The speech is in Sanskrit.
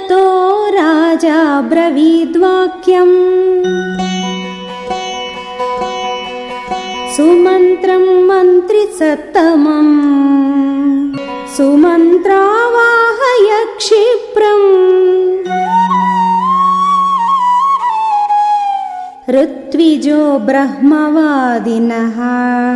ततो राजा ब्रवीद्वाक्यम्। सुमन्त्रं मन्त्रिसत्तमम्। सुमन्त्रावाहय क्षिप्रम्। ऋत्विजो ब्रह्मवादिनः।